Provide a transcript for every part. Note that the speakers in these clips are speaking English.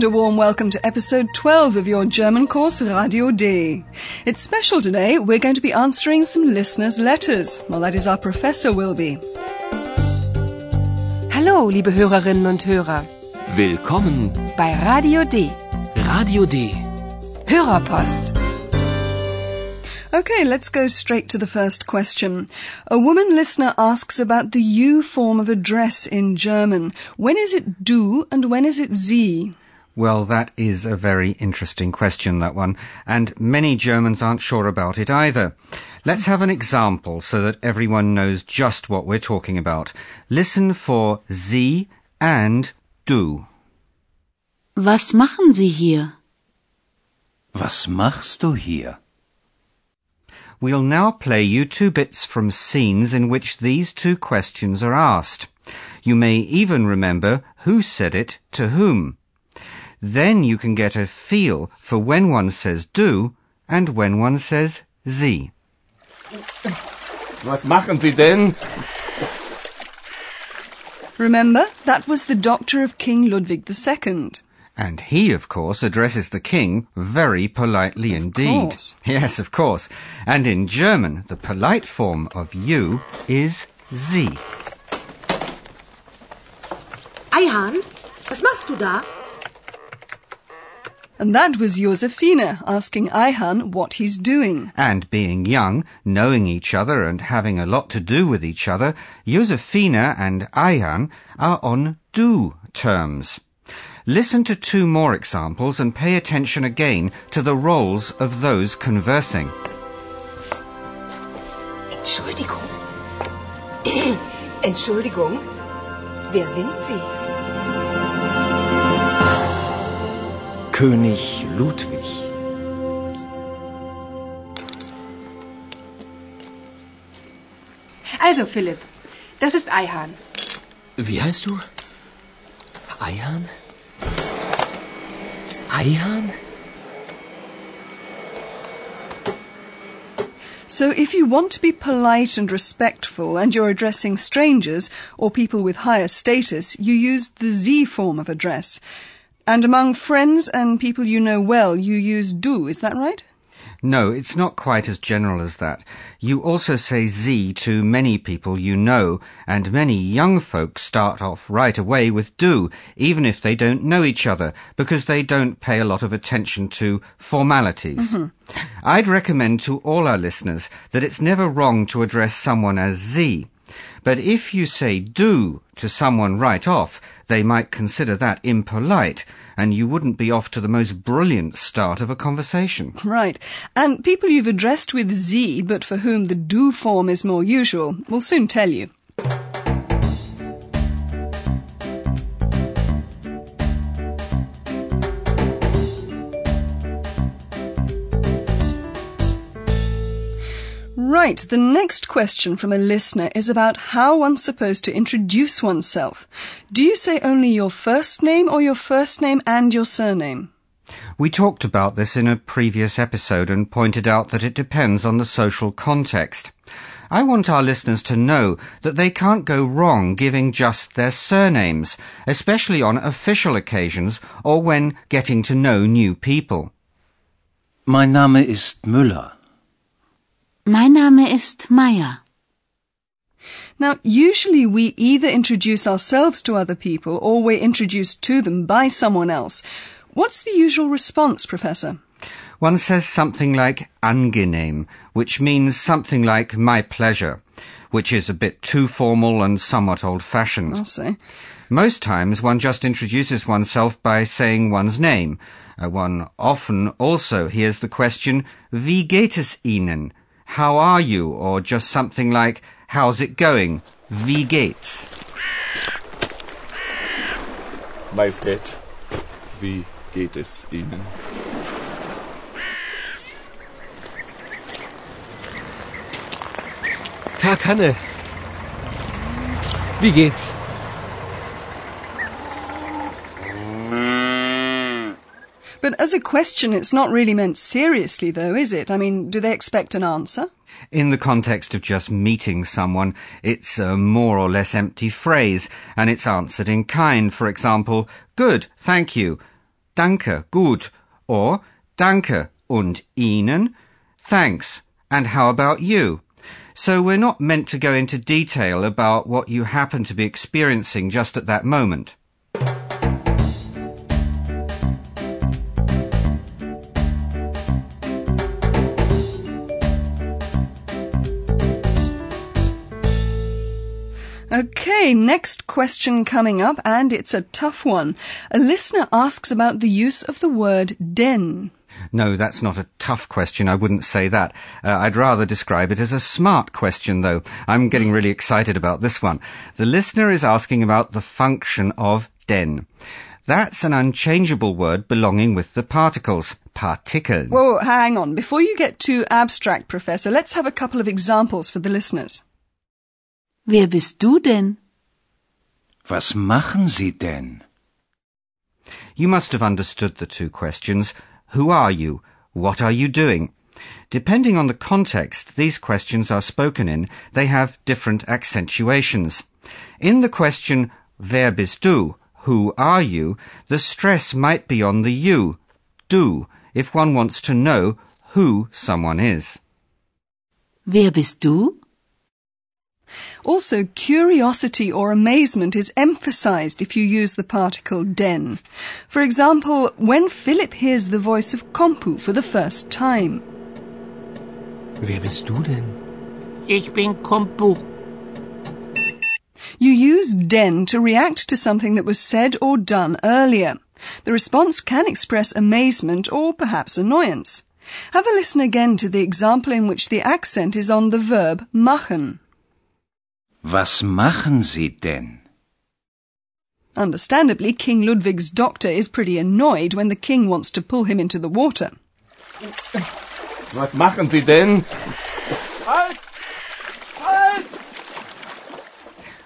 And a warm welcome to episode 12 of your German course Radio D. It's special today. We're going to be answering some listeners' letters. Well, that is our professor will be. Hallo, liebe Hörerinnen und Hörer. Willkommen bei Radio D. Radio D. Hörerpost. Okay, let's go straight to the first question. A woman listener asks about the you form of address in German. When is it du and when is it sie? Well, that is a very interesting question, that one, and many Germans aren't sure about it either. Let's have an example so that everyone knows just what we're talking about. Listen for Sie and du. Was machen Sie hier? Was machst du hier? We'll now play you two bits from scenes in which these two questions are asked. You may even remember who said it to whom. Then you can get a feel for when one says du and when one says sie. Was machen Sie denn? Remember, that was the doctor of King Ludwig II. And he, of course, addresses the king very politely Of indeed. course. Yes, of course. And in German, the polite form of you is sie. Ayhan, was machst du da? And that was Josefina asking Ayhan what he's doing. And being young, knowing each other and having a lot to do with each other, Josefina and Ayhan are on du terms. Listen to two more examples and pay attention again to the roles of those conversing. Entschuldigung. Entschuldigung. Wer sind Sie? König Ludwig. Also, Philipp, das ist Ayhan. Wie heißt du? Ayhan? Ayhan? So if you want to be polite and respectful and you're addressing strangers or people with higher status, you use the Sie form of address. And among friends and people you know well, you use du, is that right? No, it's not quite as general as that. You also say Sie to many people you know, and many young folks start off right away with du, even if they don't know each other, because they don't pay a lot of attention to formalities. Mm-hmm. I'd recommend to all our listeners that it's never wrong to address someone as Sie. But if you say du to someone right off, they might consider that impolite, and you wouldn't be off to the most brilliant start of a conversation. Right. And people you've addressed with Sie, but for whom the du form is more usual, will soon tell you. Right, the next question from a listener is about how one's supposed to introduce oneself. Do you say only your first name or your first name and your surname? We talked about this in a previous episode and pointed out that it depends on the social context. I want our listeners to know that they can't go wrong giving just their surnames, especially on official occasions or when getting to know new people. Mein Name ist Müller. Mein Name ist Meier. Now, usually we either introduce ourselves to other people or we're introduced to them by someone else. What's the usual response, Professor? One says something like angenehm, which means something like my pleasure, which is a bit too formal and somewhat old-fashioned. I'll say. Most times one just introduces oneself by saying one's name. Uh, one often also hears the question, Wie geht es Ihnen? How are you? Or just something like, How's it going? Wie geht's? Majestät, wie geht es Ihnen? Tag, Hanne. Wie geht's? As a question, it's not really meant seriously, though, is it? I mean, do they expect an answer? In the context of just meeting someone, it's a more or less empty phrase, and it's answered in kind. For example, good, thank you, danke, gut, or danke und Ihnen, thanks, and how about you? So we're not meant to go into detail about what you happen to be experiencing just at that moment. Okay, next question coming up, and it's a tough one. A listener asks about the use of the word denn. No, that's not a tough question. I wouldn't say that. Uh, I'd rather describe it as a smart question, though. I'm getting really excited about this one. The listener is asking about the function of denn. That's an unchangeable word belonging with the particles. Partikeln. Whoa, hang on. Before you get too abstract, Professor, let's have a couple of examples for the listeners. Wer bist du denn? Was machen Sie denn? You must have understood the two questions. Who are you? What are you doing? Depending on the context these questions are spoken in, they have different accentuations. In the question, Wer bist du? Who are you? The stress might be on the you, du, if one wants to know who someone is. Wer bist du? Also, curiosity or amazement is emphasized if you use the particle denn. For example, when Philip hears the voice of Compu for the first time. Wer bist du denn? Ich bin Compu. You use denn to react to something that was said or done earlier. The response can express amazement or perhaps annoyance. Have a listen again to the example in which the accent is on the verb machen. Was machen Sie denn? Understandably, King Ludwig's doctor is pretty annoyed when the king wants to pull him into the water. Was machen Sie denn? Halt! Halt!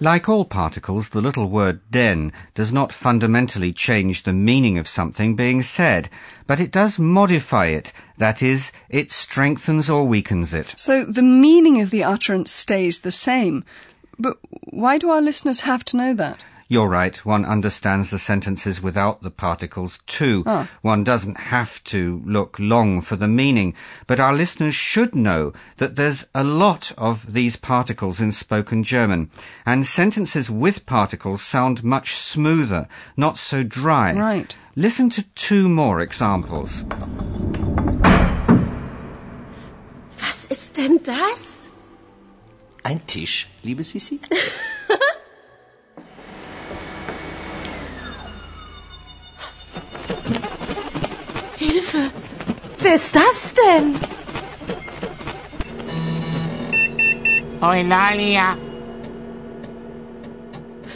Like all particles, the little word denn does not fundamentally change the meaning of something being said, but it does modify it. That is, it strengthens or weakens it. So the meaning of the utterance stays the same. But why do our listeners have to know that? You're right, one understands the sentences without the particles too. Ah. One doesn't have to look long for the meaning, but our listeners should know that there's a lot of these particles in spoken German, and sentences with particles sound much smoother, not so dry. Right. Listen to two more examples. Was ist denn das? Ein Tisch, liebe Sissi? Hilfe! Wer ist das denn? Eulalia.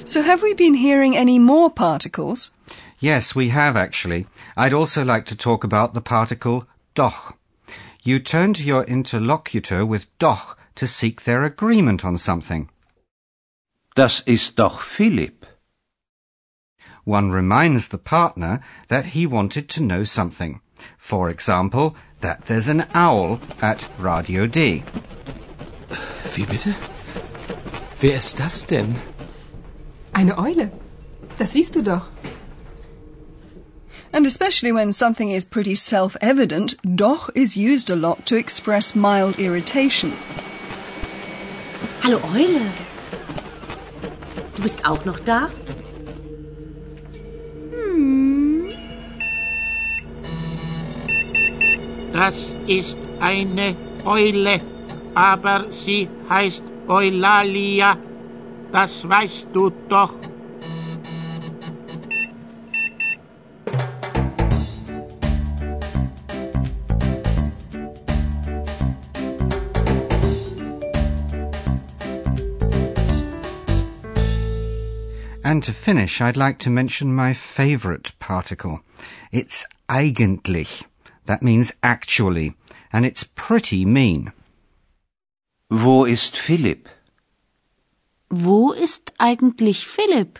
So have we been hearing any more particles? Yes, we have actually. I'd also like to talk about the particle doch. You turn to your interlocutor with doch to seek their agreement on something. Das ist doch Philipp. One reminds the partner that he wanted to know something. For example, that there's an owl at Radio D. Wie bitte? Wer ist das denn? Eine Eule. Das siehst du doch. And especially when something is pretty self evident, doch is used a lot to express mild irritation. Hallo Eule. Du bist auch noch da? Das ist eine Eule, aber sie heißt Eulalia. Das weißt du doch. And to finish, I'd like to mention my favourite particle. It's eigentlich. That means actually. And it's pretty mean. Wo ist Philipp? Wo ist eigentlich Philipp?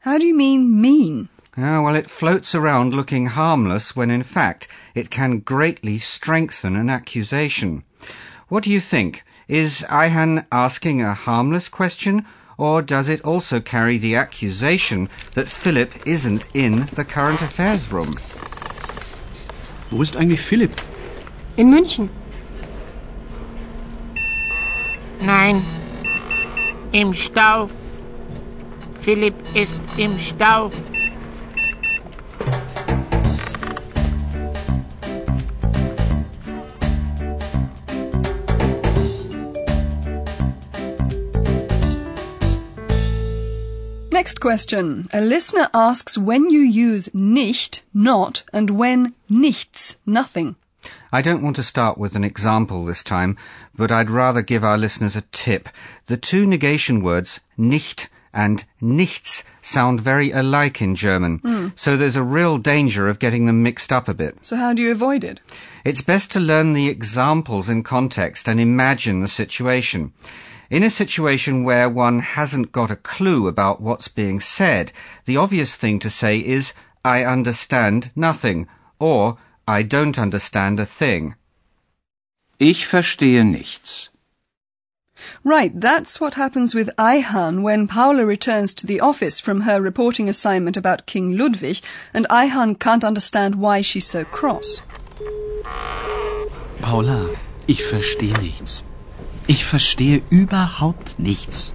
How do you mean mean? Ah, well, it floats around looking harmless when in fact it can greatly strengthen an accusation. What do you think? Is Ayhan asking a harmless question, or does it also carry the accusation that Philip isn't in the current affairs room? Wo ist eigentlich Philipp? In München. Nein. Im Stau. Philipp ist im Stau. Next question. A listener asks when you use nicht, not, and when nichts, nothing. I don't want to start with an example this time, but I'd rather give our listeners a tip. The two negation words nicht and nichts sound very alike in German, hmm. so there's a real danger of getting them mixed up a bit. So how do you avoid it? It's best to learn the examples in context and imagine the situation. In a situation where one hasn't got a clue about what's being said, the obvious thing to say is, I understand nothing, or I don't understand a thing. Ich verstehe nichts. Right, that's what happens with Ayhan when Paula returns to the office from her reporting assignment about King Ludwig, and Ayhan can't understand why she's so cross. Paula, ich verstehe nichts. Ich verstehe überhaupt nichts.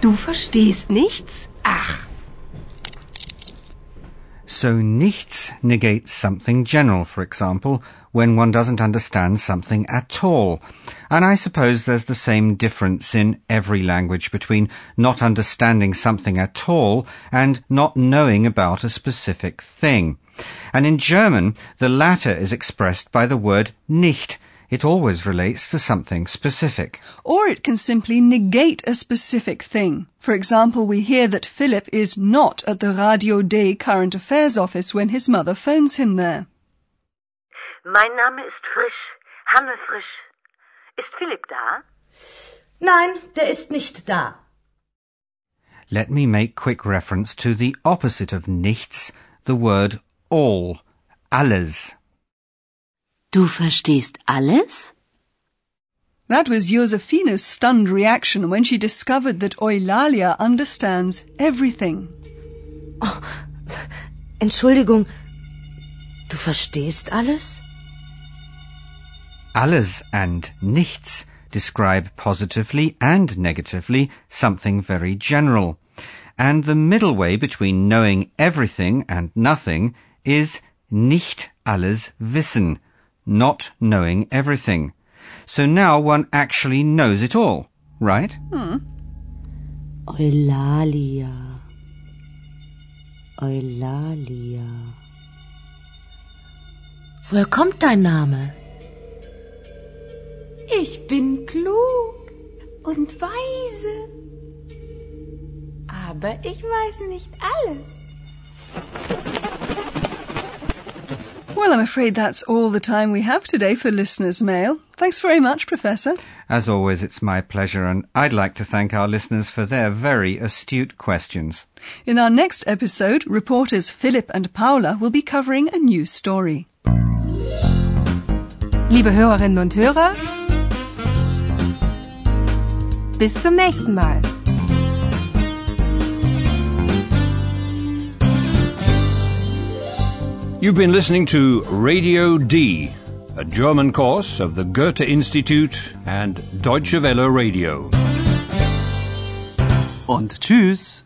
Du verstehst nichts? Ach, So nichts negates something general, for example, when one doesn't understand something at all. And I suppose there's the same difference in every language between not understanding something at all and not knowing about a specific thing. And in German, the latter is expressed by the word nicht. It always relates to something specific. Or it can simply negate a specific thing. For example, we hear that Philip is not at the Radio D current affairs office when his mother phones him there. Mein Name ist Frisch, Hanne Frisch. Ist Philipp da? Nein, der ist nicht da. Let me make quick reference to the opposite of nichts, the word all, alles. Du verstehst alles? That was Josefina's stunned reaction when she discovered that Eulalia understands everything. Oh, Entschuldigung, du verstehst alles? Alles and nichts describe positively and negatively something very general. And the middle way between knowing everything and nothing is nicht alles wissen, not knowing everything. So now one actually knows it all, right? Hmm. Eulalia. Eulalia. Woher kommt dein Name? Ich bin klug und weise. Aber ich weiß nicht alles. Well, I'm afraid that's all the time we have today for listeners' mail. Thanks very much, Professor. As always, it's my pleasure, and I'd like to thank our listeners for their very astute questions. In our next episode, reporters Philip and Paula will be covering a new story. liebe Hörerinnen und Hörer, bis zum nächsten Mal. You've been listening to Radio D, a German course of the Goethe Institute and Deutsche Welle Radio. Und tschüss.